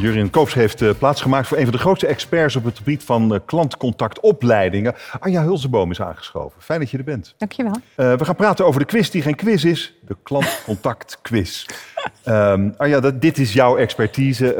Jurien Koops heeft uh, plaatsgemaakt voor een van de grootste experts op het gebied van uh, klantcontactopleidingen. Anja Hulzenboom is aangeschoven. Fijn dat je er bent. Dankjewel. Uh, we gaan praten over de quiz die geen quiz is, de klantcontactquiz. um, Anja, dat, dit is jouw expertise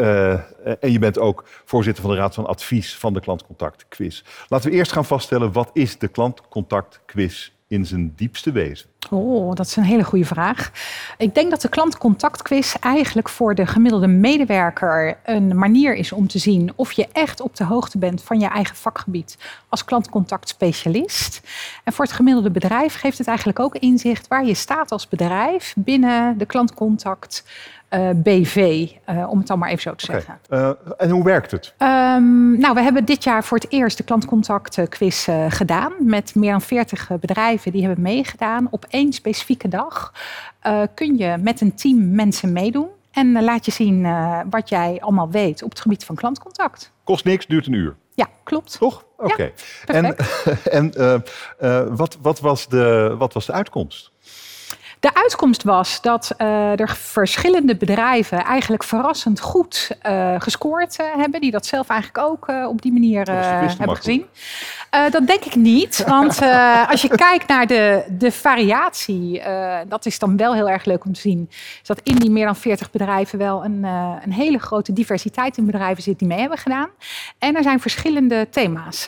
en je bent ook voorzitter van de Raad van Advies van de klantcontactquiz. Laten we eerst gaan vaststellen, wat is de klantcontactquiz in zijn diepste wezen? Oh, dat is een hele goede vraag. Ik denk dat de klantcontactquiz eigenlijk voor de gemiddelde medewerker een manier is om te zien of je echt op de hoogte bent van je eigen vakgebied als klantcontactspecialist. En voor het gemiddelde bedrijf geeft het eigenlijk ook inzicht waar je staat als bedrijf binnen de klantcontact uh, BV, uh, om het dan maar even zo te okay. zeggen. Uh, en hoe werkt het? Um, nou, we hebben dit jaar voor het eerst de klantcontact quiz gedaan met meer dan 40 bedrijven die hebben meegedaan. Op één specifieke dag kun je met een team mensen meedoen en laat je zien wat jij allemaal weet op het gebied van klantcontact. Kost niks, duurt een uur. Ja, klopt. Toch? Oké. Okay. Ja, en en wat, wat, was de, wat was de uitkomst? De uitkomst was dat uh, er verschillende bedrijven eigenlijk verrassend goed uh, gescoord uh, hebben. Die dat zelf eigenlijk ook op die manier hebben gezien. dat denk ik niet. Want als je kijkt naar de, de variatie, dat is dan wel heel erg leuk om te zien. Is dat in die meer dan 40 bedrijven wel een, een hele grote diversiteit in bedrijven zit die mee hebben gedaan. En er zijn verschillende thema's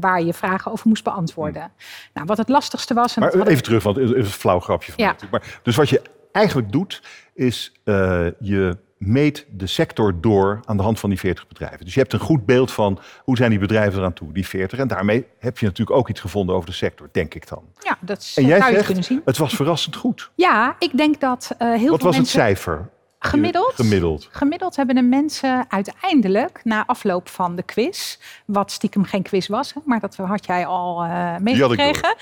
waar je vragen over moest beantwoorden. Hmm. Nou, wat het lastigste was. Maar even terug, want het is een flauw grapje van ja. Maar, dus wat je eigenlijk doet, is uh, je meet de sector door aan de hand van die 40 bedrijven. Dus je hebt een goed beeld van hoe zijn die bedrijven eraan toe, die 40. En daarmee heb je natuurlijk ook iets gevonden over de sector, denk ik dan. Ja, dat is, en jij zou je zegt, kunnen zien. het was verrassend goed. Ja, ik denk dat uh, heel Wat veel was mensen... het cijfer? Gemiddeld? Gemiddeld. Gemiddeld hebben de mensen uiteindelijk, na afloop van de quiz, wat stiekem geen quiz was, maar dat had jij al uh, meegekregen,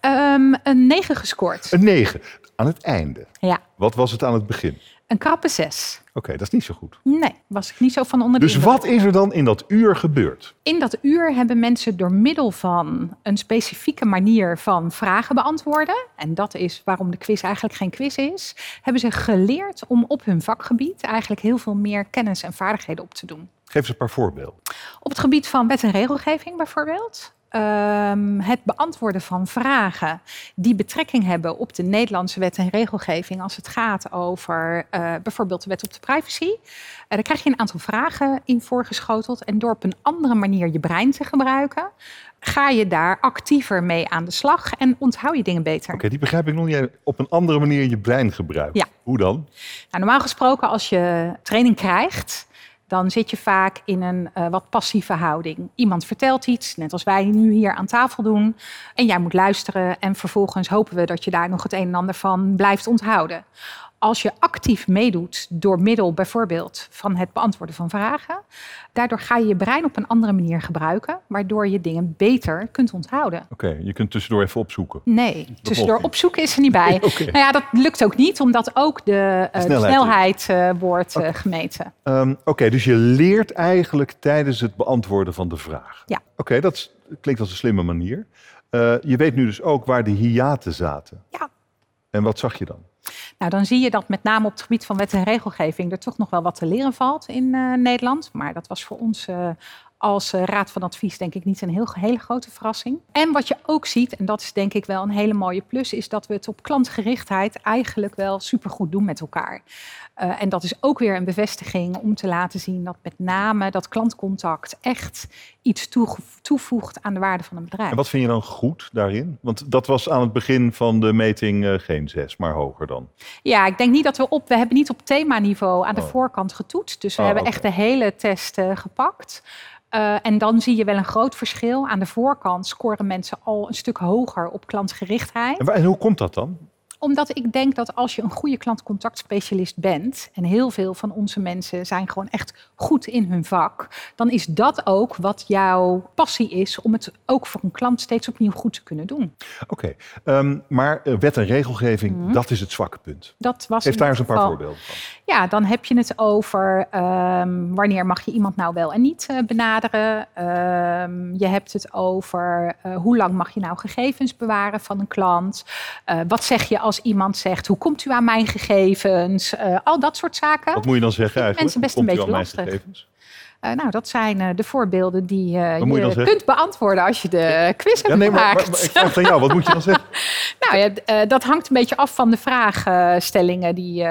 um, een 9 gescoord. Een 9 aan het einde. Ja. Wat was het aan het begin? Een krappe 6. Oké, okay, dat is niet zo goed. Nee, was ik niet zo van onder de Dus wat is er dan in dat uur gebeurd? In dat uur hebben mensen door middel van een specifieke manier van vragen beantwoorden, en dat is waarom de quiz eigenlijk geen quiz is, hebben ze geleerd om op hun vakgebied eigenlijk heel veel meer kennis en vaardigheden op te doen. Geef eens een paar voorbeelden. Op het gebied van wet en regelgeving bijvoorbeeld. Um, het beantwoorden van vragen die betrekking hebben op de Nederlandse wet en regelgeving als het gaat over uh, bijvoorbeeld de wet op de privacy. Uh, daar krijg je een aantal vragen in voorgeschoteld en door op een andere manier je brein te gebruiken, ga je daar actiever mee aan de slag en onthoud je dingen beter. Oké, okay, die begrijp ik nog niet. Op een andere manier je brein gebruikt. Ja. Hoe dan? Nou, normaal gesproken als je training krijgt, dan zit je vaak in een uh, wat passieve houding. Iemand vertelt iets, net als wij nu hier aan tafel doen, en jij moet luisteren en vervolgens hopen we dat je daar nog het een en ander van blijft onthouden. Als je actief meedoet door middel bijvoorbeeld van het beantwoorden van vragen, daardoor ga je je brein op een andere manier gebruiken, waardoor je dingen beter kunt onthouden. Oké, okay, je kunt tussendoor even opzoeken. Nee, dat tussendoor opzoeken is er niet bij. okay. Nou ja, dat lukt ook niet, omdat ook de, uh, snelheid, de snelheid uh, wordt uh, gemeten. Um, Oké, okay, dus je leert eigenlijk tijdens het beantwoorden van de vraag. Ja. Oké, dat klinkt als een slimme manier. Je weet nu dus ook waar de hiaten zaten. Ja. En wat zag je dan? Nou, dan zie je dat met name op het gebied van wet en regelgeving er toch nog wel wat te leren valt in uh, Nederland. Maar dat was voor ons uh, als uh, Raad van Advies denk ik niet een heel, hele grote verrassing. En wat je ook ziet, en dat is denk ik wel een hele mooie plus, is dat we het op klantgerichtheid eigenlijk wel supergoed doen met elkaar. En dat is ook weer een bevestiging om te laten zien dat met name dat klantcontact echt iets toevoegt aan de waarde van een bedrijf. En wat vind je dan goed daarin? Want dat was aan het begin van de meting uh, geen zes, maar hoger dan. Ja, ik denk niet dat we op, we hebben niet op themaniveau aan de Oh. voorkant getoetst. Dus we Oh, hebben echt de hele test uh, gepakt. Uh, en dan zie je wel een groot verschil. Aan de voorkant scoren mensen al een stuk hoger op klantgerichtheid. En hoe komt dat dan? Omdat ik denk dat als je een goede klantcontactspecialist bent, en heel veel van onze mensen zijn gewoon echt goed in hun vak, dan is dat ook wat jouw passie is om het ook voor een klant steeds opnieuw goed te kunnen doen. Oké, ehm, maar eh, wet en regelgeving, Mhm. dat is het zwakke punt. Dat was Geef in daar eens een paar voorbeelden van. Ja, dan heb je het over ehm, wanneer mag je iemand nou wel en niet eh, benaderen. Ehm, je hebt het over eh, hoe lang mag je nou gegevens bewaren van een klant. Wat zeg je als als iemand zegt: hoe komt u aan mijn gegevens? al dat soort zaken. Wat moet je dan zeggen eigenlijk? Mensen best een beetje lastig. Uh, nou, dat zijn uh, de voorbeelden die uh, je, je kunt beantwoorden als je de quiz hebt ja, nee, gemaakt. Maar, maar, ik vraag aan jou, wat moet je dan zeggen? nou ja, dat hangt een beetje af van de vraagstellingen die,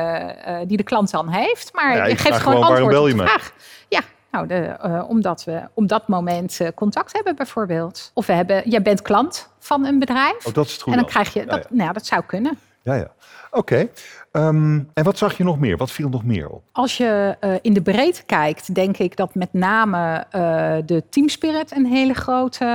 die de klant dan heeft. Maar ja, je geeft gewoon antwoord op de vraag. Ja, nou, de, omdat we op dat moment contact hebben bijvoorbeeld. Of we hebben, jij bent klant van een bedrijf. Oh, dat is het. En dan krijg je, dat, Nou, dat zou kunnen. Ja, ja. Oké. Ehm, en wat zag je nog meer? Wat viel nog meer op? Als je uh, in de breedte kijkt, denk ik dat met name uh, de teamspirit een, hele grote,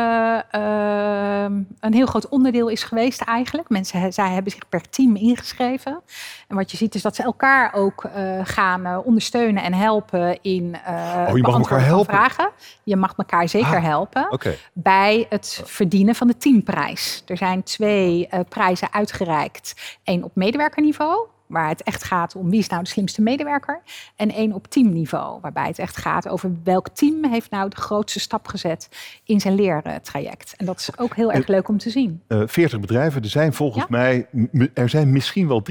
uh, een heel groot onderdeel is geweest eigenlijk. Mensen zij hebben zich per team ingeschreven. En wat je ziet is dat ze elkaar ook eh, gaan ondersteunen en helpen in oh, je mag elkaar helpen. vragen. Je mag elkaar zeker ah, helpen bij het verdienen van de teamprijs. Er zijn twee prijzen uitgereikt. Eén op medewerkerniveau waar het echt gaat om wie is nou de slimste medewerker. En één op teamniveau, waarbij het echt gaat over welk team heeft nou de grootste stap gezet in zijn leertraject. En dat is ook heel erg leuk om te zien. Uh, eh, 40 bedrijven, er zijn volgens mij, er zijn misschien wel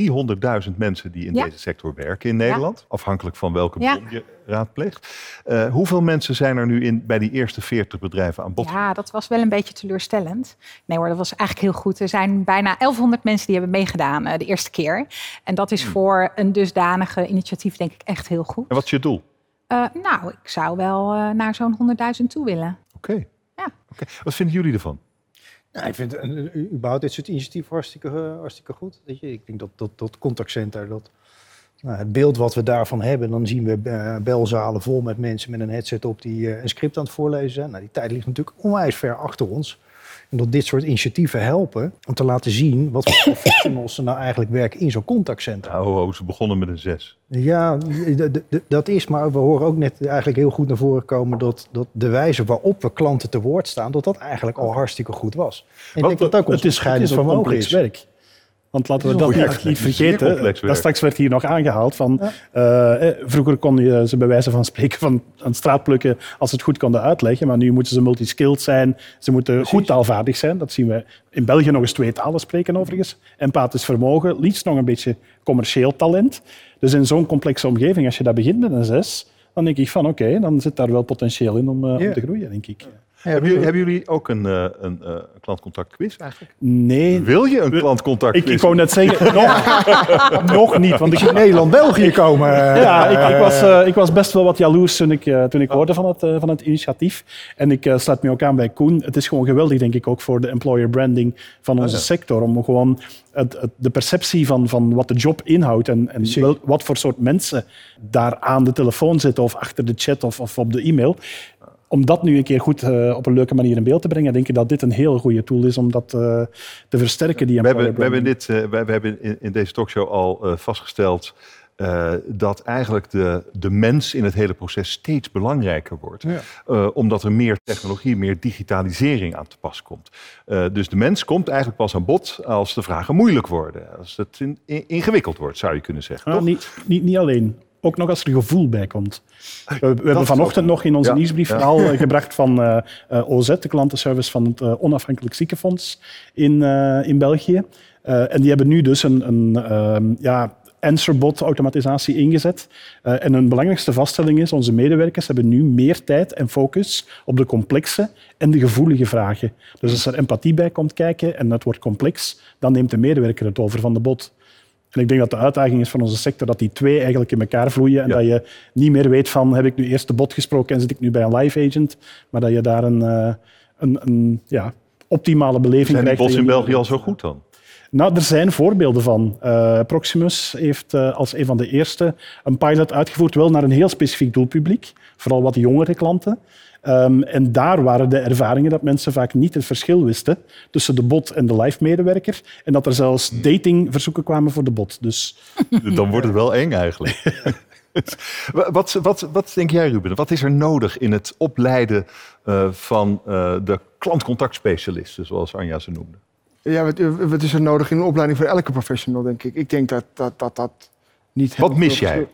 300.000 mensen die in deze sector werken in Nederland. Afhankelijk van welke bron je raadpleegt. Uh, hoeveel mensen zijn er nu in, bij die eerste 40 bedrijven aan bod? Ja, dat was wel een beetje teleurstellend. Nee hoor, dat was eigenlijk heel goed. Er zijn bijna 1100 mensen die hebben meegedaan uh, de eerste keer. En dat is hmm. voor een dusdanige initiatief denk ik echt heel goed. En wat is je doel? Uh, nou, ik zou wel naar zo'n 100.000 toe willen. Oké. Ja. Okay. Wat vinden jullie ervan? Nou, ik vind überhaupt dit soort initiatief hartstikke, hartstikke goed. Weet je, ik denk dat dat, dat contactcenter, dat nou, het beeld wat we daarvan hebben, dan zien we uh, belzalen vol met mensen met een headset op die uh, een script aan het voorlezen zijn. Nou, die tijd ligt natuurlijk onwijs ver achter ons. En dat dit soort initiatieven helpen om te laten zien wat voor professionals er nou eigenlijk werken in zo'n contactcentrum. Nou, ze begonnen met een zes. Ja, dat is, maar we horen ook net eigenlijk heel goed naar voren komen dat, dat de wijze waarop we klanten te woord staan, dat dat eigenlijk al hartstikke goed was. En ik denk dat ook het is, het is een complex werk. Want laten we dat niet, niet vergeten. Dat straks werd hier nog aangehaald van. Eh, eh, vroeger kon je ze bij wijze van spreken van een straatplukken als ze het goed konden uitleggen. Maar nu moeten ze multiskilled zijn. Ze moeten goed taalvaardig zijn. Dat zien we in België nog eens twee talen spreken overigens. Empathisch vermogen, liefst nog een beetje commercieel talent. Dus in zo'n complexe omgeving, als je daar begint met een zes, dan denk ik van oké, dan zit daar wel potentieel in om, uh, om te groeien, denk ik hebben, jullie, hebben, jullie, ook een, uh, een uh, klantcontact quiz eigenlijk? Nee. Wil je een klantcontact quiz? Ik, ik wou net zeggen, nog, nog niet. Want ik in Nederland-België komen. ja, ik, ik, was, uh, ik was best wel wat jaloers toen ik, toen ik hoorde van het, van het initiatief. En ik sluit me ook aan bij Koen. Het is gewoon geweldig, denk ik, ook voor de employer branding van onze sector. Om gewoon het, het, de perceptie van, van wat de job inhoudt en, en wel, wat voor soort mensen daar aan de telefoon zitten of achter de chat of, of op de e-mail om dat nu een keer goed uh, op een leuke manier in beeld te brengen, denk ik dat dit een heel goede tool is om dat uh, te versterken. Die we, hebben, we, hebben dit, uh, we, we, hebben in, in, deze talkshow al vastgesteld dat eigenlijk de, de mens in het hele proces steeds belangrijker wordt. Ja. omdat er meer technologie, meer digitalisering aan te pas komt. dus de mens komt eigenlijk pas aan bod als de vragen moeilijk worden. Als het in, in, ingewikkeld wordt, zou je kunnen zeggen. Nou, niet, niet, niet alleen ook nog als er gevoel bij komt. We, hebben vanochtend nog in onze nieuwsbrief verhaal eh, gebracht van uh, eh, eh, OZ, de klantenservice van het uh, Onafhankelijk Ziekenfonds in, in België. en die hebben nu dus een, een ehm, ja, Answerbot-automatisatie ingezet. en hun belangrijkste vaststelling is, onze medewerkers hebben nu meer tijd en focus op de complexe en de gevoelige vragen. Dus als er empathie bij komt kijken en het wordt complex, dan neemt de medewerker het over van de bot. En ik denk dat de uitdaging is van onze sector dat die twee eigenlijk in elkaar vloeien en dat je niet meer weet van heb ik nu eerst de bot gesproken en zit ik nu bij een live agent, maar dat je daar een, uh, een, een ja, optimale beleving Zijn krijgt. Zijn die bots in België al zo goed dan? Nou, er zijn voorbeelden van. Uh, Proximus heeft uh, als een van de eerste een pilot uitgevoerd, wel naar een heel specifiek doelpubliek, vooral wat jongere klanten. Um, en daar waren de ervaringen dat mensen vaak niet het verschil wisten tussen de bot en de live-medewerker. En dat er zelfs hmm. datingverzoeken kwamen voor de bot. Dus... Dan wordt het wel eng eigenlijk. wat, wat, wat denk jij, Ruben? Wat is er nodig in het opleiden uh, van uh, de klantcontactspecialisten, zoals Anja ze noemde? Ja, wat, wat, is er nodig in een opleiding voor elke professional, denk ik? Ik denk dat dat, dat, dat niet... Wat mis jij?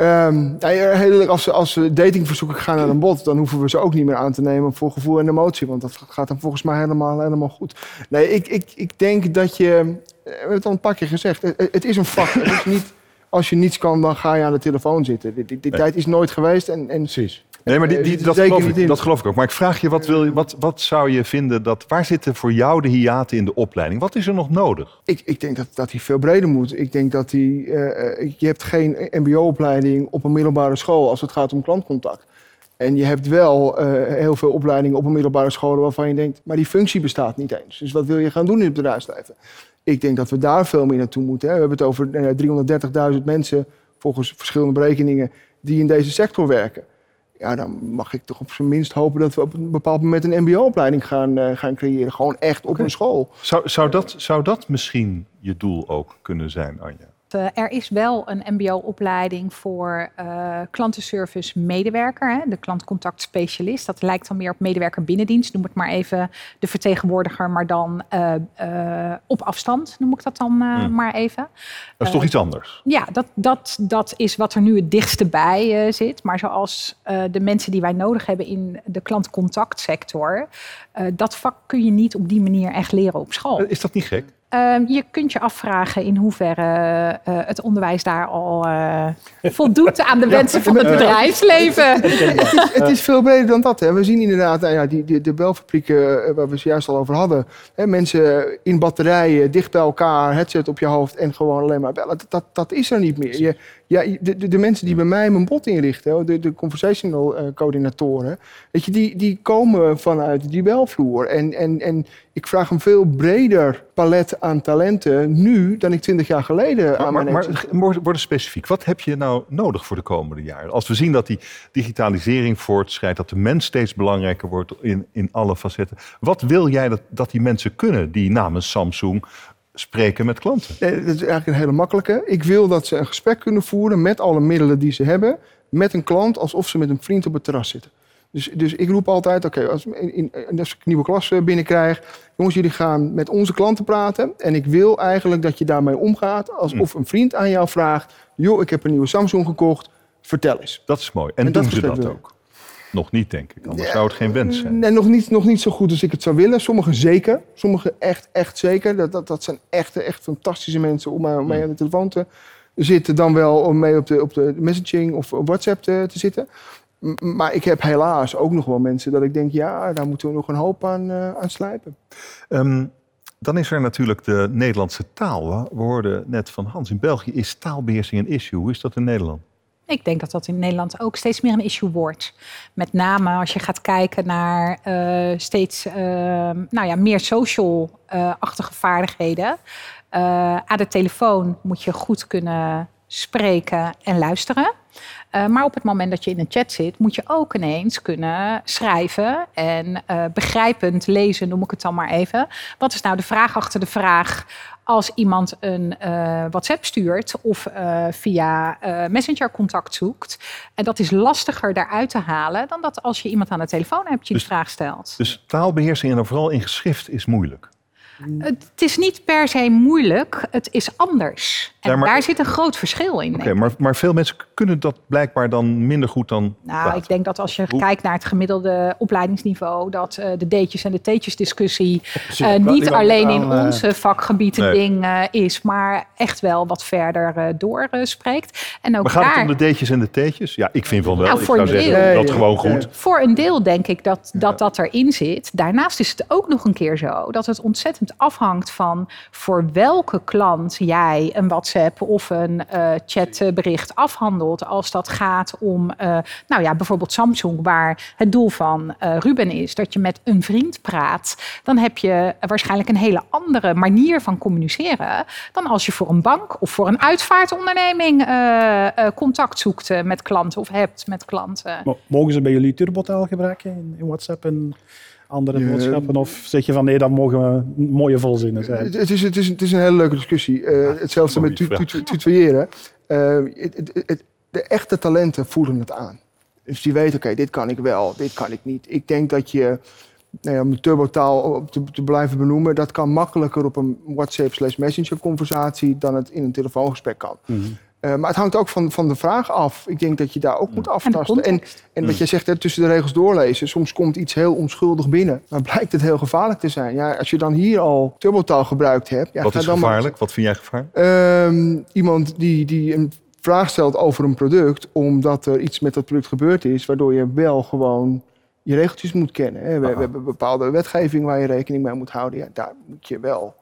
Um, als, als datingverzoeken gaan naar een bot, dan hoeven we ze ook niet meer aan te nemen voor gevoel en emotie. Want dat gaat dan volgens mij helemaal, helemaal goed. Nee, ik, ik, ik denk dat je. We hebben het al een paar keer gezegd. Het, is een vak. Het is niet, als je niets kan, dan ga je aan de telefoon zitten. Die, die, tijd is nooit geweest. En, en Precies. Nee, maar die, die, dat, geloof ik, dat geloof ik ook. Maar ik vraag je, wat, wil je, wat, wat zou je vinden dat... Waar zitten voor jou de hiaten in de opleiding? Wat is er nog nodig? Ik, ik denk dat, dat die veel breder moet. Ik denk dat die... Uh, je hebt geen mbo-opleiding op een middelbare school als het gaat om klantcontact. En je hebt wel uh, heel veel opleidingen op een middelbare school waarvan je denkt... maar die functie bestaat niet eens. Dus wat wil je gaan doen in het bedrijfsleven? Ik denk dat we daar veel meer naartoe moeten. Hè. We hebben het over 330.000 mensen, volgens verschillende berekeningen... die in deze sector werken ja, dan mag ik toch op zijn minst hopen dat we op een bepaald moment een MBO-opleiding gaan, uh, gaan creëren. Gewoon echt op een school. Zou, zou, dat, zou dat misschien je doel ook kunnen zijn, Anja? Eh, er is wel een MBO-opleiding voor uh, klantenservice medewerker, hè, de klantcontact specialist. Dat lijkt dan meer op medewerker binnendienst, noem het maar even de vertegenwoordiger, maar dan uh, op afstand, noem ik dat dan hmm. maar even. Dat is toch iets anders? Ja, dat, dat, dat is wat er nu het dichtste bij zit. Maar zoals de mensen die wij nodig hebben in de klantcontactsector, dat vak kun je niet op die manier echt leren op school. Is dat niet gek? Ehm, je kunt je afvragen in hoeverre uh, het onderwijs daar al uh, voldoet aan de wensen van het bedrijfsleven. het, is, het, is, veel breder dan dat. Hè. We zien inderdaad nou ja, die, die, de belfabrieken eh, waar we het juist al over hadden. Hè, mensen in batterijen, dicht bij elkaar, headset op je hoofd en gewoon alleen maar bellen. Dat, dat, dat is er niet meer. Je, ja, de, de, de, mensen die bij mij mijn bot inrichten, de, de conversational uh, coördinatoren, weet je, die, die komen vanuit die belvloer. En, en, en ik vraag een veel breder palet aan talenten nu dan ik twintig jaar geleden maar, aan mijn Maar, maar worden specifiek, wat heb je nou nodig voor de komende jaren? Als we zien dat die digitalisering voortschrijdt, dat de mens steeds belangrijker wordt in, in alle facetten. Wat wil jij dat, dat die mensen kunnen die namens Samsung spreken met klanten? Nee, dat is eigenlijk een hele makkelijke. Ik wil dat ze een gesprek kunnen voeren met alle middelen die ze hebben, met een klant alsof ze met een vriend op het terras zitten. Dus, dus ik roep altijd, oké, als, als ik een nieuwe klas eh, binnenkrijg, jongens, jullie gaan met onze klanten praten. En ik wil eigenlijk dat je daarmee omgaat alsof hm. een vriend aan jou vraagt, joh, ik heb een nieuwe Samsung gekocht, vertel eens. Dat is mooi. En, doen ze dat ook? Nog niet, denk ik. Anders zou het geen wens zijn. Nee, nog niet, nog niet zo goed als ik het zou willen. Sommigen zeker. Sommigen echt, echt zeker. Dat, dat, dat zijn echt, echt fantastische mensen om mee hmm. aan de telefoon te zitten. Dan wel om mee op de, op de messaging of WhatsApp te, te zitten. Maar ik heb helaas ook nog wel mensen dat ik denk... ja, daar moeten we nog een hoop aan, uh, aan slijpen. Um, dan is er natuurlijk de Nederlandse taal. We hoorden net van Hans, in België is taalbeheersing een issue. Hoe is dat in Nederland? Ik denk dat dat in Nederland ook steeds meer een issue wordt. Met name als je gaat kijken naar uh, steeds uh, nou ja, meer social-achtige uh, vaardigheden. Eh, aan de telefoon moet je goed kunnen spreken en luisteren. Uh, maar op het moment dat je in een chat zit, moet je ook ineens kunnen schrijven en uh, begrijpend lezen, noem ik het dan maar even. Wat is nou de vraag achter de vraag? als iemand een uh, WhatsApp stuurt of uh, via uh, Messenger contact zoekt. En dat is lastiger daaruit te halen dan dat als je iemand aan de telefoon hebt je dus, vraag stelt. Dus taalbeheersing en dan vooral in geschrift is moeilijk. Het is niet per se moeilijk, het is anders. En daar zit een groot verschil in. Oké, maar, maar veel mensen kunnen dat blijkbaar dan minder goed dan. Nou, ik denk dat als je kijkt naar het gemiddelde opleidingsniveau, dat uh, de D'tjes en de T'tjes discussie uh, niet alleen in uh, onze vakgebied een ding is, maar echt wel wat verder doorspreekt. en ook maar gaat daar... het om de D'tjes en de T'tjes? Ja, ik vind van wel. Nou, ik zou zeggen, dat gewoon goed. Voor een deel denk ik dat, dat dat erin zit. Daarnaast is het ook nog een keer zo dat het ontzettend afhangt van voor welke klant jij een WhatsApp of een uh, chatbericht afhandelt. Als dat gaat om, uh, nou ja, bijvoorbeeld Samsung, waar het doel van uh, Ruben is dat je met een vriend praat, dan heb je waarschijnlijk een hele andere manier van communiceren dan als je voor een bank of voor een uitvaartonderneming contact zoekt met klanten of hebt met klanten. Mogen ze bij jullie turbotaal gebruiken in, in WhatsApp en andere boodschappen? Of zeg je van nee, dat mogen mooie volzinnen zijn? Het is, het is, het is een hele leuke discussie. Uh, hetzelfde met tutoyeren. Uh, de echte talenten voelen het aan. Dus die weten, oké, dit kan ik wel, dit kan ik niet. Ik denk dat je, nou ja, om de turbotaal te, te blijven benoemen, dat kan makkelijker op een WhatsApp slash messenger conversatie dan het in een telefoongesprek kan. Uh, maar het hangt ook van, van de vraag af. Ik denk dat je daar ook moet aftasten. En, en, wat jij zegt, hè, tussen de regels doorlezen. Soms komt iets heel onschuldig binnen. Maar blijkt het heel gevaarlijk te zijn. Ja, als je dan hier al turbotaal gebruikt hebt. Ja, wat is dan gevaarlijk? Wat vind jij gevaarlijk? Uh, iemand die, die een vraag stelt over een product. Omdat er iets met dat product gebeurd is. Waardoor je wel gewoon je regeltjes moet kennen. Hè. We, we, hebben bepaalde wetgeving waar je rekening mee moet houden. Ja, daar moet je wel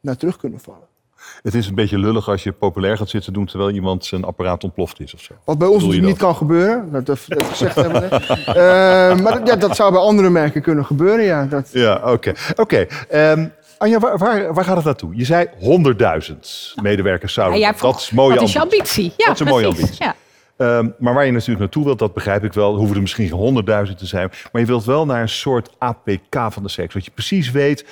naar terug kunnen vallen. Het is een beetje lullig als je populair gaat zitten doen terwijl iemand zijn apparaat ontploft is of zo. Wat bij ons natuurlijk niet kan gebeuren, dat we gezegd hebben. Uh, maar ja, dat zou bij andere merken kunnen gebeuren, ja. Dat... Ja, oké. Okay. Oké. Ehm, Anja, waar, waar, waar, gaat het naartoe? Je zei 100.000 medewerkers zouden. Ja, dat is mooie dat ambitie. is ambitie. Ja, dat is een mooie ambitie. Ja. Um, maar waar je natuurlijk naartoe wilt, dat begrijp ik wel. Hoeven er misschien geen 100.000 te zijn. Maar je wilt wel naar een soort APK van de seks. Dat je precies weet,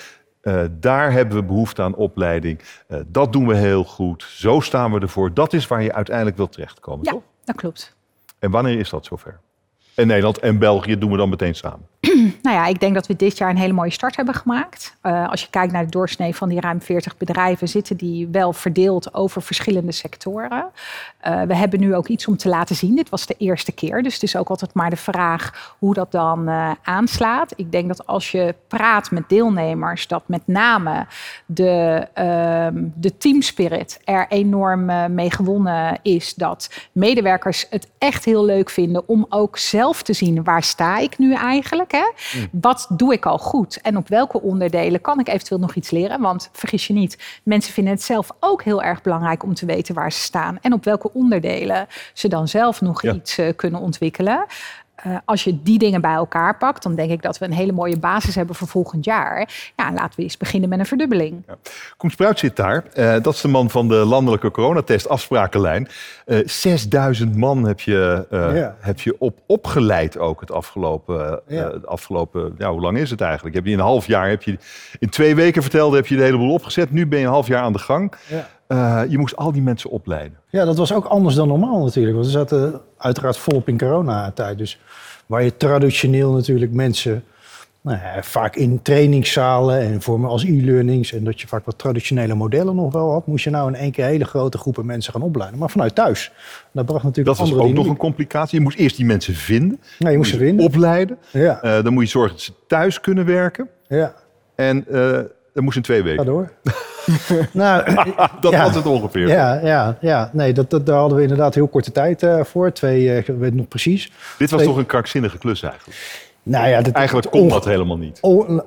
uh, daar hebben we behoefte aan opleiding. Uh, dat doen we heel goed. Zo staan we ervoor. Dat is waar je uiteindelijk wilt terechtkomen, ja, toch? dat klopt. En wanneer is dat zover? En Nederland en België doen we dan meteen samen. Nou ja, ik denk dat we dit jaar een hele mooie start hebben gemaakt. Uh, als je kijkt naar de doorsnee van die ruim 40 bedrijven, zitten die wel verdeeld over verschillende sectoren. Uh, we hebben nu ook iets om te laten zien. Dit was de eerste keer, dus het is ook altijd maar de vraag hoe dat dan uh, aanslaat. Ik denk dat als je praat met deelnemers, dat met name de, de teamspirit er enorm mee gewonnen is. Dat medewerkers het echt heel leuk vinden om ook zelf te zien waar sta ik nu eigenlijk. Hè? Wat doe ik al goed? En op welke onderdelen kan ik eventueel nog iets leren? Want vergis je niet, mensen vinden het zelf ook heel erg belangrijk om te weten waar ze staan. En op welke onderdelen ze dan zelf nog iets uh, kunnen ontwikkelen. Uh, als je die dingen bij elkaar pakt, dan denk ik dat we een hele mooie basis hebben voor volgend jaar. Ja, laten we eens beginnen met een verdubbeling. Ja. Koen Spruit zit daar. Uh, dat is de man van de landelijke coronatest afsprakenlijn. Uh, 6000 man heb je, ja. heb je op, opgeleid ook het afgelopen... Ja. het afgelopen ja, hoe lang is het eigenlijk? Heb je in een half jaar, heb je, in twee weken vertelde, heb je de hele boel opgezet. Nu ben je een half jaar aan de gang. Ja. Uh, je moest al die mensen opleiden. Ja, dat was ook anders dan normaal natuurlijk. Want we zaten uiteraard volop in coronatijd. Dus waar je traditioneel natuurlijk mensen... Nou ja, vaak in trainingszalen en vormen als e-learnings... en dat je vaak wat traditionele modellen nog wel had... moest je nou in één keer hele grote groepen mensen gaan opleiden. Maar vanuit thuis. Dat bracht natuurlijk Dat was ook dynamiek. nog een complicatie. Je moest eerst die mensen vinden. Ja, je moest ze vinden. Opleiden. Ja. Uh, dan moet je zorgen dat ze thuis kunnen werken. Ja. En uh, dat moest in twee weken. Ga door. nou, dat ja, was het ongeveer. Ja, ja, ja. nee, dat, dat, daar hadden we inderdaad heel korte tijd uh, voor. Twee, uh, weet nog precies. Dit was Twee... toch een krankzinnige klus eigenlijk? Nou ja, dat, eigenlijk kon dat helemaal niet. On,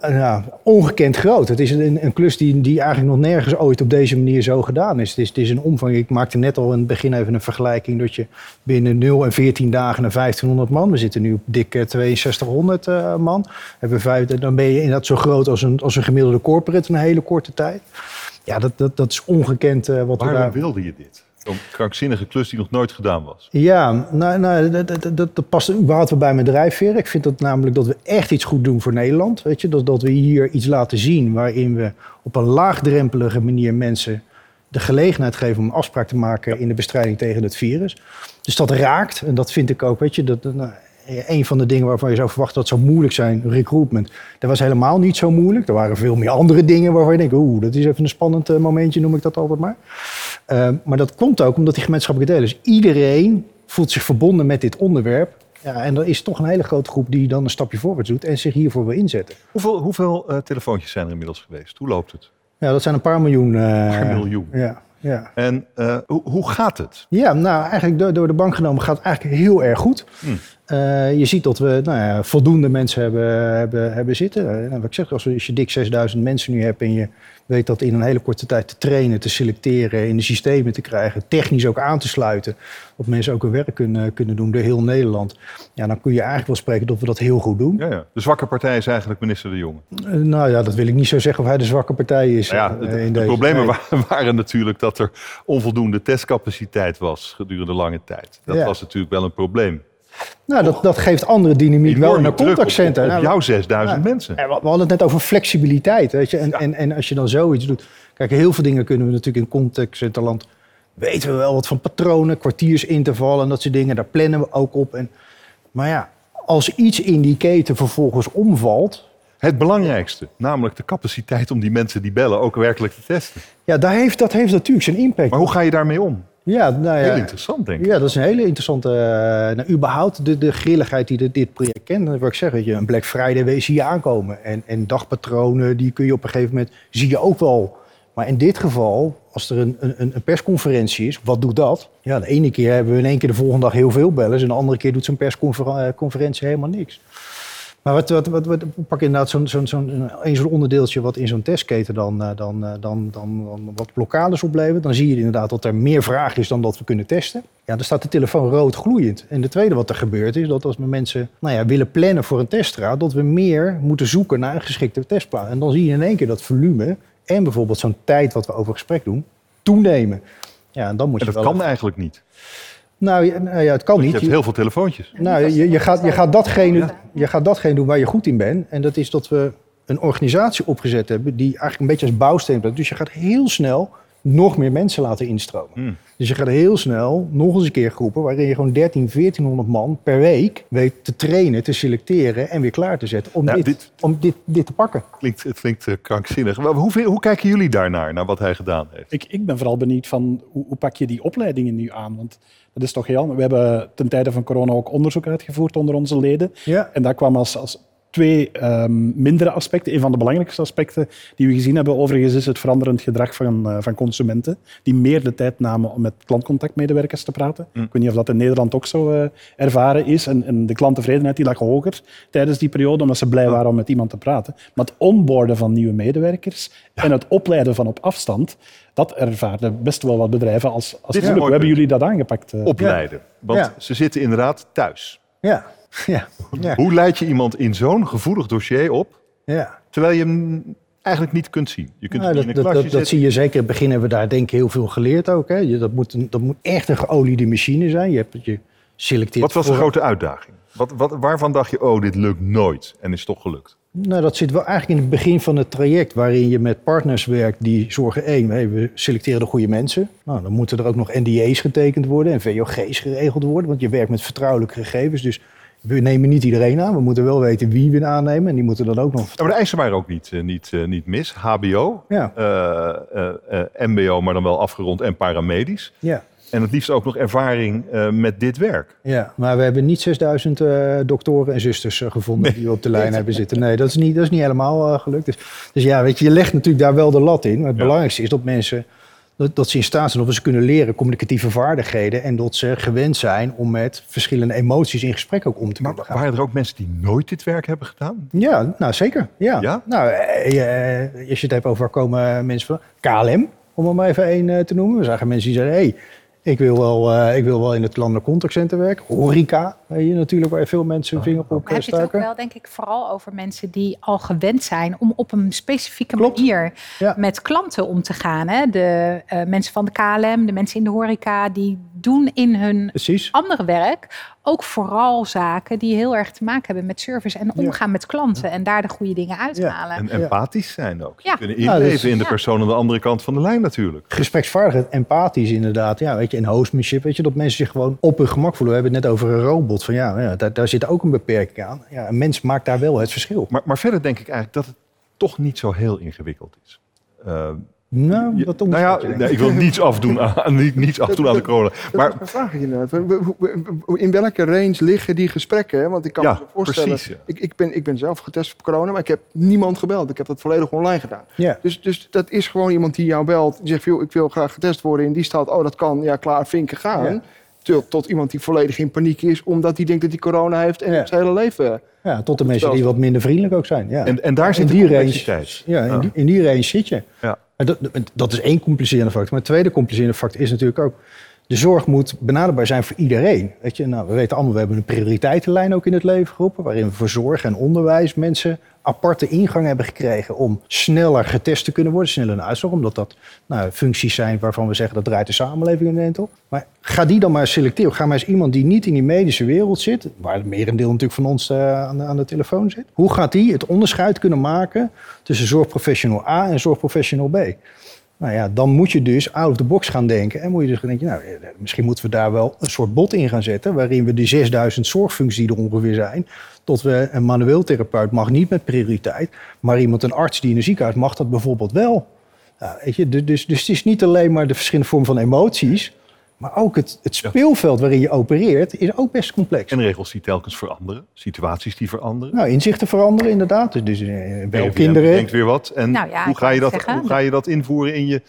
ongekend groot. Het is een, een klus die, die eigenlijk nog nergens ooit op deze manier zo gedaan is. Het, is. het is een omvang. Ik maakte net al in het begin even een vergelijking dat je binnen 0 en 14 dagen naar 1500 man. We zitten nu op dik 6200 uh, man. Hebben vijf, dan ben je inderdaad zo groot als een, als een gemiddelde corporate in een hele korte tijd. Ja, dat, dat, dat is ongekend uh, wat Waarom we daar... wilde je dit? Zo'n krankzinnige klus die nog nooit gedaan was. Ja, nou, nou dat, dat, dat, dat past überhaupt wel bij mijn drijfveer. Ik vind dat namelijk dat we echt iets goed doen voor Nederland. Weet je? Dat, dat we hier iets laten zien waarin we op een laagdrempelige manier mensen de gelegenheid geven om een afspraak te maken in de bestrijding tegen het virus. Dus dat raakt. En dat vind ik ook, weet je, dat, nou, een van de dingen waarvan je zou verwachten dat het zou moeilijk zijn, recruitment. Dat was helemaal niet zo moeilijk. Er waren veel meer andere dingen waarvan je denkt, oeh, dat is even een spannend uh, momentje, noem ik dat altijd maar. Uh, maar dat komt ook omdat die gemeenschappelijke delen. Dus iedereen voelt zich verbonden met dit onderwerp. Ja, en er is toch een hele grote groep die dan een stapje voorwaarts doet en zich hiervoor wil inzetten. Hoeveel, hoeveel uh, telefoontjes zijn er inmiddels geweest? Hoe loopt het? Ja, dat zijn een paar miljoen. Een paar miljoen. Ja. Ja. En uh, hoe, hoe, gaat het? Ja, nou eigenlijk door, door, de bank genomen gaat het eigenlijk heel erg goed. Hmm. Uh, je ziet dat we nou ja, voldoende mensen hebben, hebben, hebben zitten. Uh, nou, wat ik zeg, als, je dik 6000 mensen nu hebt en je weet dat in een hele korte tijd te trainen, te selecteren, in de systemen te krijgen, technisch ook aan te sluiten, dat mensen ook hun werk kunnen, kunnen doen door heel Nederland. Ja, dan kun je eigenlijk wel spreken dat we dat heel goed doen. Ja, ja. De zwakke partij is eigenlijk minister De Jonge. Uh, nou ja, dat wil ik niet zo zeggen of hij de zwakke partij is. Nou ja, de, in de deze. problemen waren natuurlijk dat er onvoldoende testcapaciteit was gedurende lange tijd. Dat was natuurlijk wel een probleem. Nou, dat, dat geeft andere dynamiek wel in een contactcenter. Op, op nou, jouw 6000 ja, mensen. We hadden het net over flexibiliteit. Weet je? En, ja. en, en als je dan zoiets doet. Kijk, heel veel dingen kunnen we natuurlijk in contactcenterland. Weten we wel wat van patronen, kwartiersintervallen en dat soort dingen. Daar plannen we ook op. En, maar ja, als iets in die keten vervolgens omvalt. Het belangrijkste, namelijk de capaciteit om die mensen die bellen ook werkelijk te testen. Ja, daar heeft, dat heeft natuurlijk zijn impact. Maar hoe ga je daarmee om? Ja, nou ja. Heel interessant, denk ik. Ja, dat is een hele interessante. Uh, nou, überhaupt de, de grilligheid die dit, dit project kent. Dan wil ik zeggen, je, een Black Friday zie je aankomen. En, en dagpatronen, die kun je op een gegeven moment. zie je ook wel. Maar in dit geval, als er een, een, een persconferentie is, wat doet dat? Ja, de ene keer hebben we in één keer de volgende dag heel veel bellen. En de andere keer doet zo'n persconferentie helemaal niks. Maar wat, wat, wat, wat pak inderdaad zo'n zo'n zo'n een zo'n onderdeeltje wat in zo'n testketen dan, dan, dan, dan, dan wat blokkades oplevert. Dan zie je inderdaad dat er meer vraag is dan dat we kunnen testen. Ja, dan staat de telefoon rood gloeiend. En de tweede wat er gebeurt is dat als we mensen nou ja, willen plannen voor een teststraat, dat we meer moeten zoeken naar een geschikte testplan. En dan zie je in één keer dat volume en bijvoorbeeld zo'n tijd wat we over gesprek doen, toenemen. Ja, en dan moet en je dat kan eigenlijk niet. Nou, nou ja, het kan niet. Je hebt heel veel telefoontjes. Nou, je, je, gaat, je, gaat datgene, je gaat datgene doen waar je goed in bent. En dat is dat we een organisatie opgezet hebben die eigenlijk een beetje als bouwsteen Dus je gaat heel snel nog meer mensen laten instromen. Hmm. Dus je gaat heel snel nog eens een keer groepen waarin je gewoon 13, 1400 man per week weet te trainen, te selecteren en weer klaar te zetten om, dit, om dit, dit te pakken. Klinkt, het klinkt uh, krankzinnig. Hoe, hoe kijken jullie daarnaar, naar wat hij gedaan heeft? Ik, ik ben vooral benieuwd van hoe, hoe pak je die opleidingen nu aan? Want dat is toch heel... We hebben ten tijde van corona ook onderzoek uitgevoerd onder onze leden. Ja. En daar kwam als, als twee um, mindere aspecten. Een van de belangrijkste aspecten die we gezien hebben, overigens, is het veranderend gedrag van, uh, van consumenten. Die meer de tijd namen om met klantcontactmedewerkers te praten. Mm. Ik weet niet of dat in Nederland ook zo uh, ervaren is. En, en, de klanttevredenheid die lag hoger tijdens die periode, omdat ze blij waren om met iemand te praten. Maar het onboarden van nieuwe medewerkers ja. en het opleiden van op afstand, dat ervaren best wel wat bedrijven als, als Dit Hoe hebben jullie dat aangepakt? Uh, Opleiden. Want ja. ze zitten inderdaad thuis. Ja. Ja. Hoe leid je iemand in zo'n gevoelig dossier op, ja. terwijl je hem eigenlijk niet kunt zien? Je kunt nou, dat, in een dat, dat, zie je zeker. In het begin hebben we daar denk ik heel veel geleerd ook. Hè. Je, dat, moet een, dat moet echt een geoliede machine zijn. Je, hebt, je selecteert Wat was de grote uitdaging? Wat, wat, waarvan dacht je, oh, dit lukt nooit en is toch gelukt? Nou, dat zit wel eigenlijk in het begin van het traject, waarin je met partners werkt die zorgen, één, we selecteren de goede mensen. Nou, dan moeten er ook nog NDA's getekend worden en VOG's geregeld worden, want je werkt met vertrouwelijke gegevens. Dus we nemen niet iedereen aan. We moeten wel weten wie we aannemen. En die moeten dan ook nog... Ja, maar de eisen waren ook niet, uh, niet, uh, niet mis. HBO, ja. uh, mbo, maar dan wel afgerond en paramedisch. Ja. En het liefst ook nog ervaring met dit werk. Ja, maar we hebben niet 6000 doktoren en zusters gevonden die op de lijn hebben zitten. Nee, dat is niet, dat is niet helemaal gelukt. Dus, dus, ja, weet je, je legt natuurlijk daar wel de lat in. Maar het belangrijkste is dat mensen dat, ze in staat zijn of ze kunnen leren communicatieve vaardigheden en dat ze gewend zijn om met verschillende emoties in gesprek ook om te kunnen gaan. Waren er ook mensen die nooit dit werk hebben gedaan? Ja, nou zeker. Ja. ja? Nou, eh, eh, als je het hebt over komen mensen van KLM, om er maar even één eh, te noemen. We zagen mensen die zeiden, hey, ik wil wel, uh, ik wil wel in het landelijk contactcenter werken. Horeca, hier natuurlijk, waar veel mensen hun vinger op hebben. Heb je het ook wel, denk ik, vooral over mensen die al gewend zijn om op een specifieke manier met klanten om te gaan. Hè? De uh, mensen van de KLM, de mensen in de horeca, die doen in hun Precies. andere werk ook vooral zaken die heel erg te maken hebben met service en omgaan met klanten en daar de goede dingen uithalen. En empathisch zijn ook. Ja. kunnen inleven nou, dus, in de persoon aan de andere kant van de lijn natuurlijk. Gespreksvaardigheid, empathisch inderdaad. Ja, weet je, en hostmanship, weet je, dat mensen zich gewoon op hun gemak voelen. We hebben het net over een robot. Van ja, ja daar, daar zit ook een beperking aan. Ja, een mens maakt daar wel het verschil. Maar, maar verder denk ik eigenlijk dat het toch niet zo heel ingewikkeld is. Uh, nou, wat nou ja, nee, ik wil niets afdoen aan, niet, niets afdoen aan de corona. Maar dat vraag ik inderdaad. In welke range liggen die gesprekken? Want ik kan me voorstellen. Precies, ik, ik, ben, ik ben zelf getest op corona, maar ik heb niemand gebeld. Ik heb dat volledig online gedaan. Ja. Dus, dus dat is gewoon iemand die jou belt. Die zegt: ik wil graag getest worden. In die staat, oh, dat kan. Ja, klaar, vinken gaan. Tot, tot, iemand die volledig in paniek is, omdat hij denkt dat hij corona heeft en zijn hele leven. Ja, tot de mensen die wat minder vriendelijk ook zijn. Ja. En, en daar zit in die range. Ja, in, die, in die range zit je. Ja. Dat, dat, is één complicerende factor. Maar het tweede complicerende factor is natuurlijk ook... de zorg moet benaderbaar zijn voor iedereen. Weet je, nou, we weten allemaal, we hebben een prioriteitenlijn ook in het leven geroepen... waarin we voor zorg en onderwijs mensen aparte ingang hebben gekregen om sneller getest te kunnen worden, sneller naar uitslag, omdat dat nou, functies zijn waarvan we zeggen dat draait de samenleving in een op. Maar ga die dan maar selecteren. Ga maar eens iemand die niet in die medische wereld zit, waar het merendeel natuurlijk van ons uh, aan, aan, de, telefoon zit. Hoe gaat die het onderscheid kunnen maken tussen zorgprofessional A en zorgprofessional B? Nou ja, dan moet je dus out of the box gaan denken. En moet je dus denken, nou, eh, misschien moeten we daar wel een soort bot in gaan zetten. Waarin we die 6000 zorgfuncties die er ongeveer zijn. Tot we een manueel therapeut mag niet met prioriteit. Maar iemand, een arts die in een ziekenhuis mag dat bijvoorbeeld wel. weet je, dus, dus het is niet alleen maar de verschillende vormen van emoties. Maar ook het, het speelveld waarin je opereert is ook best complex. En regels die telkens veranderen, situaties die veranderen. Nou, inzichten veranderen inderdaad. Dus, dus uh, wel BVM kinderen. denkt weer wat. En Nou ja, hoe, ga je dat, zeggen. hoe ga je dat invoeren in je,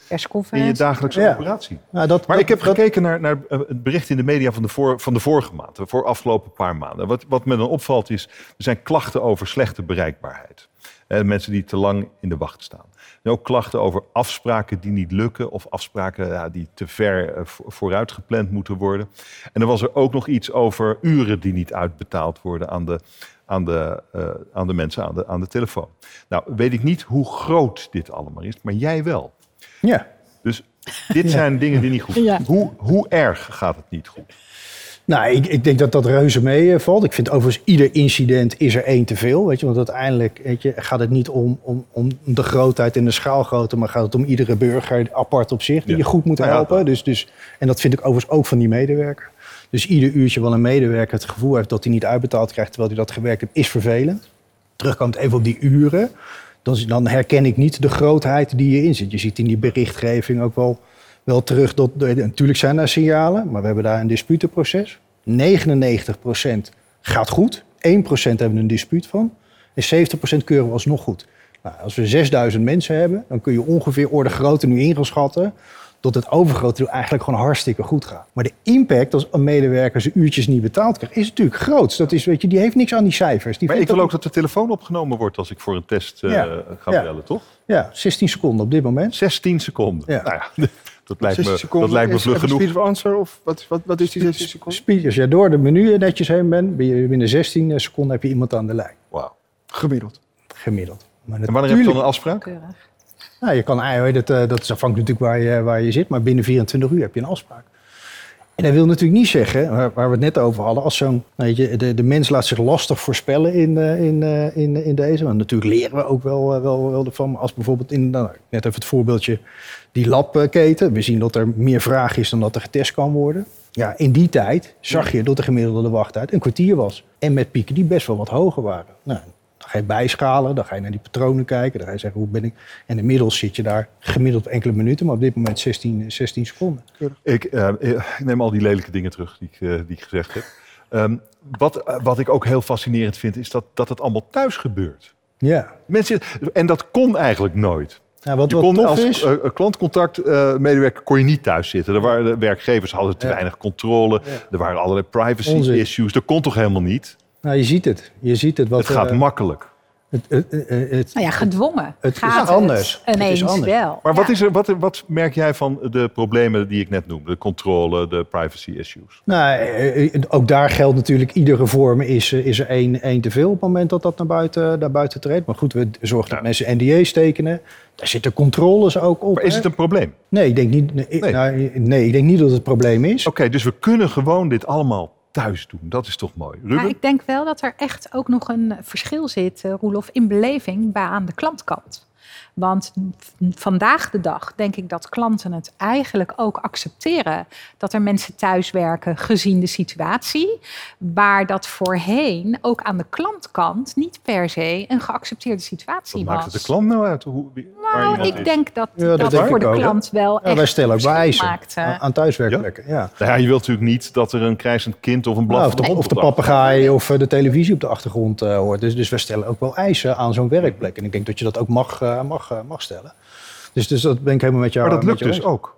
in je dagelijkse Ja. operatie? Nou, dat, Maar dat- ik heb dat- gekeken naar, naar eh, het bericht in de media van de, voor, van de vorige maand, voor de afgelopen paar maanden. Wat, wat me dan opvalt is, er zijn klachten over slechte bereikbaarheid. Eh, mensen die te lang in de wacht staan. En ook klachten over afspraken die niet lukken of afspraken ja, die te ver eh, vo- vooruit gepland moeten worden. En dan was er ook nog iets over uren die niet uitbetaald worden aan de, aan de, eh, aan de mensen aan de, aan de telefoon. Nou, weet ik niet hoe groot dit allemaal is, maar jij wel. ja. Dus dit zijn dingen die niet goed Ja. Hoe, hoe erg gaat het niet goed? Nou, ik, ik denk dat dat reuze meevalt. Ik vind overigens ieder incident is er één te veel. Weet je? Want uiteindelijk weet je, gaat het niet om, om, om de grootheid en de schaalgrootte... maar gaat het om iedere burger apart op zich die Ja. je goed moet ja, helpen. dus, dus, en dat vind ik overigens ook van die medewerker. Dus ieder uurtje wel een medewerker het gevoel heeft dat hij niet uitbetaald krijgt... terwijl hij dat gewerkt heeft, is vervelend. Terugkomend even op die uren... Dan, dan herken ik niet de grootheid die hierin zit. Je ziet in die berichtgeving ook wel, wel terug dat... Natuurlijk zijn er signalen, maar we hebben daar een disputenproces. 99% gaat goed. 1% hebben we een dispuut van. En 70% keuren we alsnog goed. Nou, als we 6000 mensen hebben, dan kun je ongeveer orde grootte nu ingeschatten... dat het overgrote deel eigenlijk gewoon hartstikke goed gaat. Maar de impact als een medewerker zijn uurtjes niet betaald krijgt... is natuurlijk groot. Dat is, weet je, die heeft niks aan die cijfers. Die Maar ik wil ook dat de telefoon opgenomen wordt als ik voor een test eh, Ja. ga Ja. bellen, toch? Ja, 16 seconden op dit moment. 16 seconden. Ja. Nou ja, dat lijkt 60 me, seconden dat lijkt me is vlug genoeg. speed of answer, of wat, wat, wat is die 60 seconden? Speed, als jij door de menu netjes heen bent, ben je binnen 16 seconden heb je iemand aan de lijn. Wauw. Gemiddeld. Gemiddeld. Maar En wanneer heb je dan een afspraak? Keurig. Nou, je kan, dat, eh, dat is afhankelijk natuurlijk waar je, waar je zit, maar binnen 24 uur heb je een afspraak. En dat wil natuurlijk niet zeggen, waar, waar we het net over hadden, als zo'n, weet je, de, de mens laat zich lastig voorspellen in, eh, in, eh, in, in deze. Want natuurlijk leren we ook wel, eh, wel, wel ervan. Als bijvoorbeeld in, nou, net even het voorbeeldje, die labketen. We zien dat er meer vraag is dan dat er getest kan worden. Ja, in die tijd zag je dat de gemiddelde wachttijd een kwartier was. En met pieken die best wel wat hoger waren. Nou, ga je bijschalen, dan ga je naar die patronen kijken. Dan ga je zeggen, hoe ben ik... En inmiddels zit je daar gemiddeld enkele minuten, maar op dit moment 16, 16 seconden. Ik, eh, ik neem al die lelijke dingen terug die ik, eh, die ik gezegd heb. Ehm, wat, eh, wat ik ook heel fascinerend vind, is dat, dat het allemaal thuis gebeurt. Ja. Mensen, en dat kon eigenlijk nooit. Nou, wat Je wat kon tof als is... eh, klantcontactmedewerker kon je niet thuis zitten. Er waren, de werkgevers hadden te Ja. weinig controle. Er waren allerlei privacy Onzin. issues. Dat kon toch helemaal niet? Nou, je ziet het. Je ziet het. Wat, het gaat eh, makkelijk. het, het, het, het- Nou ja, gedwongen. Het is gaat anders. Het is ineens anders. wel. Maar wat, Ja. is er, wat, wat merk jij van de problemen die ik net noemde? De controle, de privacy issues. Nou, eh, eh, ook daar geldt natuurlijk, iedere vorm is, is er één, één te veel op het moment dat dat naar buiten, naar buiten treedt. Maar goed, we zorgen dat mensen NDA's tekenen. Daar zitten controles ook op. Maar is hè? het een probleem? Nee, ik denk niet, nee, Nee. nou, nee, ik denk niet dat het het probleem is. Oké, dus we kunnen gewoon dit allemaal thuis doen. Dat is toch mooi. Ruben? Maar ik denk wel dat er echt ook nog een verschil zit, eh, Roelof, in beleving bij aan de klantkant. Want vandaag de dag denk ik dat klanten het eigenlijk ook accepteren dat er mensen thuiswerken gezien de situatie. Waar dat voorheen ook aan de klantkant niet per se een geaccepteerde situatie Wat was. maakt het de klant nou uit? Hoe, wie- Nou, ik is? denk dat Ja, dat dat, denk voor de ook, hè. klant wel Ja, echt wij stellen ook eisen aan, aan thuiswerkplekken. Ja. Nou ja, je wilt natuurlijk niet dat er een krijzend kind of een Nou, blaffende of, de, hond of de de papegaai of eh, de televisie op de achtergrond eh, hoort. Dus, dus we stellen ook wel eisen aan zo'n werkplek. En ik denk dat je dat ook mag, eh, mag, eh, mag stellen. Dus, dus dat ben ik helemaal met jou Maar dat lukt dus eens. ook.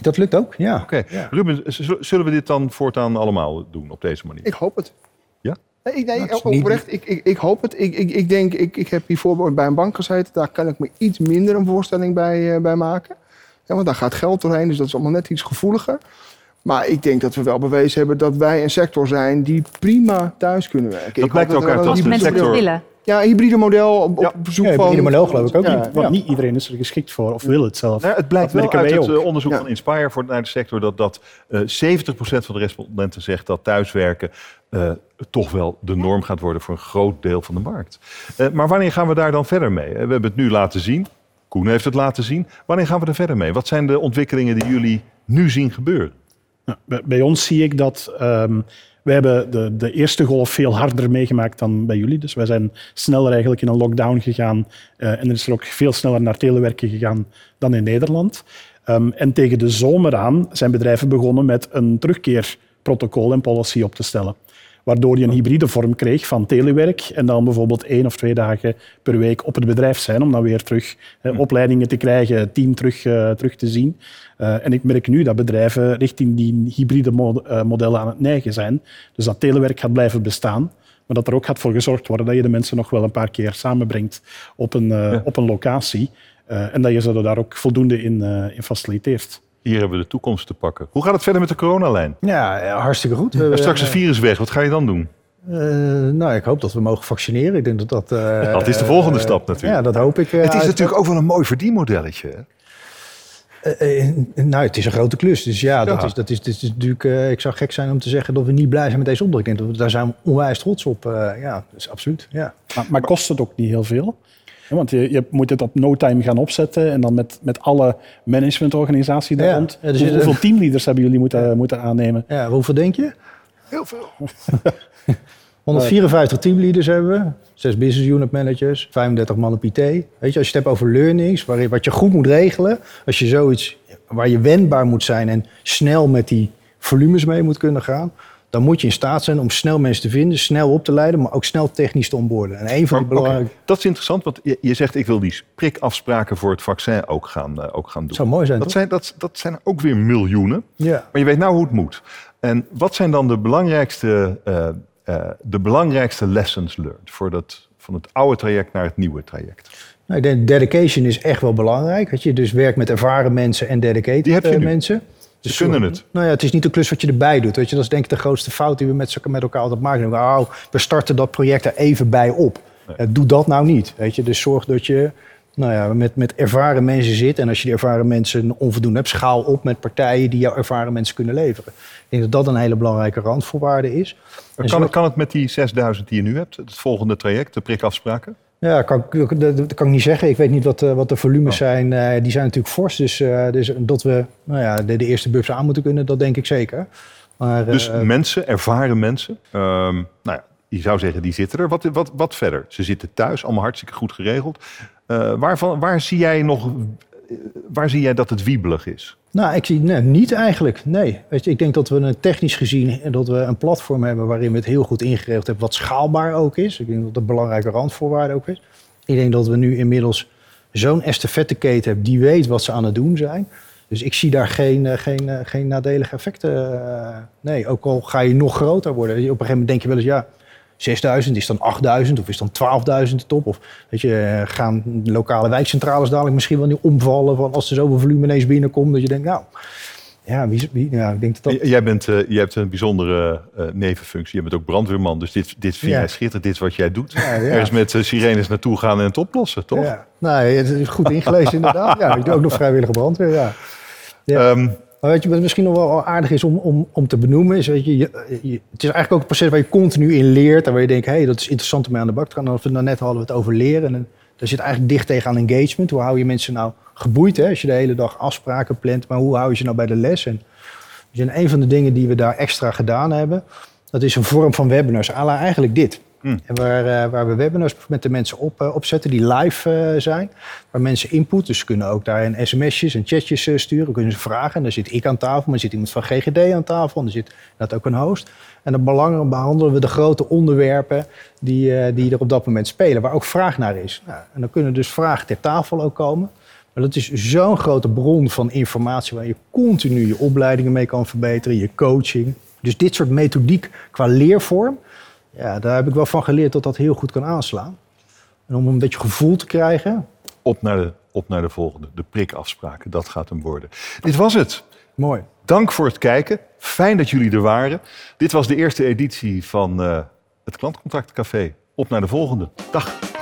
Dat lukt ook, ja. Oké, Ja. Ruben, zullen we dit dan voortaan allemaal doen op deze manier? Ik hoop het. Ja? Nee, ik- nee Nou, niet- oprecht. Ik, ik, ik hoop het. Ik, ik, ik denk, ik, ik heb hiervoor bij een bank gezeten. Daar kan ik me iets minder een voorstelling bij, eh, bij maken. Ja, want daar gaat geld doorheen, dus dat is allemaal net iets gevoeliger. Maar ik denk dat we wel bewezen hebben dat wij een sector zijn die prima thuis kunnen werken. Dat ik blijkt hoop ook uit dat Als de mensen sector- willen. Ja, een hybride model op, Ja. op bezoek Ja, van... hybride model geloof ik ook Ja, niet. Want ja. niet iedereen is er geschikt voor of wil het zelf. Het blijkt Dat wel uit het ook. eh, onderzoek Ja. van Inspire voor, naar de sector dat, dat eh 70% van de respondenten zegt dat thuiswerken eh, toch wel de norm gaat worden voor een groot deel van de markt. Eh, maar wanneer gaan we daar dan verder mee? We hebben het nu laten zien. Koen heeft het laten zien. Wanneer gaan we er verder mee? Wat zijn de ontwikkelingen die jullie nu zien gebeuren? Nou, bij, bij ons zie ik dat ehm we hebben de, de eerste golf veel harder meegemaakt dan bij jullie. Dus wij zijn sneller eigenlijk in een lockdown gegaan. eh, en er is er ook veel sneller naar telewerken gegaan dan in Nederland. Ehm, en tegen de zomer aan zijn bedrijven begonnen met een terugkeerprotocol en policy op te stellen. Waardoor je een hybride vorm kreeg van telewerk en dan bijvoorbeeld één of twee dagen per week op het bedrijf zijn om dan weer terug eh, opleidingen te krijgen, het team terug, eh, terug te zien. Uh, en ik merk nu dat bedrijven richting die hybride mod uh, modellen aan het neigen zijn. Dus dat telewerk gaat blijven bestaan. Maar dat er ook gaat voor gezorgd worden dat je de mensen nog wel een paar keer samenbrengt op een, ja. op een locatie. en dat je ze daar ook voldoende in, in faciliteert. Hier hebben we de toekomst te pakken. Hoe gaat het verder met de coronalijn? Ja, hartstikke goed. We, straks het virus weg, wat ga je dan doen? Uh, nou, ik hoop dat we mogen vaccineren. Ik denk dat dat... Uh, dat is de volgende uh, stap natuurlijk. Ja, dat hoop ik. het is natuurlijk ook wel een mooi verdienmodelletje. nou, het is een grote klus. Dus ja, dat. Is, dat, is, dat is natuurlijk... ik zou gek zijn om te zeggen dat we niet blij zijn met deze opdracht. Ik denk dat we daar zijn onwijs trots op. ja, dus absoluut. Ja. Maar, maar kost het ook niet heel veel? Ja, want je, je, moet het op no time gaan opzetten en dan met, met alle managementorganisatie daar rond. Ja, dus Hoe, hoeveel teamleaders hebben jullie moeten, moeten aannemen? Ja, hoeveel denk je? Heel veel. 154 teamleaders hebben we, 6 business unit managers, 35 man op IT. Weet je, als je het hebt over learnings, waar je, wat je goed moet regelen, als je zoiets waar je wendbaar moet zijn en snel met die volumes mee moet kunnen gaan, dan moet je in staat zijn om snel mensen te vinden, snel op te leiden, maar ook snel technisch te onboorden. En een van die belangrijke... Okay. Dat is interessant, want je, je, zegt ik wil die prikafspraken voor het vaccin ook gaan, uh, ook gaan doen. Dat zou mooi zijn, dat zijn, dat, dat zijn ook weer miljoenen. Ja. Maar je weet nou hoe het moet. En wat zijn dan de belangrijkste, uh, uh, de belangrijkste lessons learned voor dat, van het oude traject naar het nieuwe traject? Nou, ik denk dedication is echt wel belangrijk. Dat je dus werkt met ervaren mensen en dedicated die heb je nu. Dus kunnen het. Nou ja, het is niet een klus wat je erbij doet. Weet je, dat is denk ik de grootste fout die we met, met elkaar altijd maken. We starten dat project er even bij op. Nee. doe dat nou niet. Weet je? Dus zorg dat je nou ja, met, met ervaren mensen zit. En als je die ervaren mensen onvoldoende hebt, schaal op met partijen die jouw ervaren mensen kunnen leveren. Ik denk dat dat een hele belangrijke randvoorwaarde is. Kan, zo... het, kan het met die 6000 die je nu hebt, het volgende traject, de prikafspraken? Ja, kan, dat kan ik niet zeggen. Ik weet niet wat, wat de volumes oh. zijn. Uh, die zijn natuurlijk fors. Dus, uh, dus dat we nou ja, de, de eerste bubs aan moeten kunnen, dat denk ik zeker. Maar, dus uh, mensen, ervaren mensen. Um, nou ja, je zou zeggen, die zitten er. Wat, wat, wat verder? Ze zitten thuis, allemaal hartstikke goed geregeld. waarvan, waar zie jij nog waar zie jij dat het wiebelig is? Nou, ik zie nee, niet eigenlijk. Nee. Weet je, ik denk dat we een technisch gezien dat we een platform hebben waarin we het heel goed ingeregeld hebben, wat schaalbaar ook is. Ik denk dat dat een belangrijke randvoorwaarde ook is. Ik denk dat we nu inmiddels zo'n estafetteketen hebben die weet wat ze aan het doen zijn. Dus ik zie daar geen, geen, geen nadelige effecten. Nee, ook al ga je nog groter worden. Op een gegeven moment denk je wel eens, ja, 6000, is dan 8000 of is dan 12.000 de top? Of weet je, gaan lokale wijkcentrales dadelijk misschien wel niet omvallen van als er zoveel volume ineens binnenkomt dat je denkt, nou, ja, wie, wie, ja ik denk dat dat... Jij, bent, uh, jij hebt een bijzondere uh, nevenfunctie. Je bent ook brandweerman, dus dit, dit vind ja. jij schitterend, dit is wat jij doet. Ja, ja. Ergens met uh, sirenes naartoe gaan en het oplossen, toch? Ja, nou, het is goed ingelezen inderdaad. Ja, ik doe ook nog vrijwillige brandweer, ja. ja. Um, maar je, wat misschien nog wel aardig is om, om, om te benoemen, is, weet je, het is eigenlijk ook een proces waar je continu in leert en waar je denkt, hé, hey, dat is interessant om mee aan de bak te gaan. En we net hadden we het over leren en daar zit eigenlijk dicht tegen aan engagement. Hoe hou je mensen nou geboeid, hè, als je de hele dag afspraken plant, maar hoe hou je ze nou bij de les? En, dus een van de dingen die we daar extra gedaan hebben, dat is een vorm van webinars, ala eigenlijk dit. Hmm. En waar, uh, waar we webinars met de mensen op, uh, opzetten die live uh, zijn. Waar mensen input, dus kunnen ook daar een sms'jes en chatjes sturen. Kunnen ze vragen. En dan zit ik aan tafel, maar er zit iemand van GGD aan tafel. En er zit dat ook een host. En dan belangrijk behandelen we de grote onderwerpen die, die er op dat moment spelen. Waar ook vraag naar is. Nou, en dan kunnen dus vragen ter tafel ook komen. Maar dat is zo'n grote bron van informatie waar je continu je opleidingen mee kan verbeteren, je coaching. Dus dit soort methodiek qua leervorm, ja, daar heb ik wel van geleerd dat dat heel goed kan aanslaan. En om een beetje gevoel te krijgen. Op naar de, op naar de volgende, de prikafspraken, dat gaat hem worden. Dit was het. Mooi. Dank voor het kijken. Fijn dat jullie er waren. Dit was de eerste editie van uh, het Klantcontactcafé. Op naar de volgende. Dag.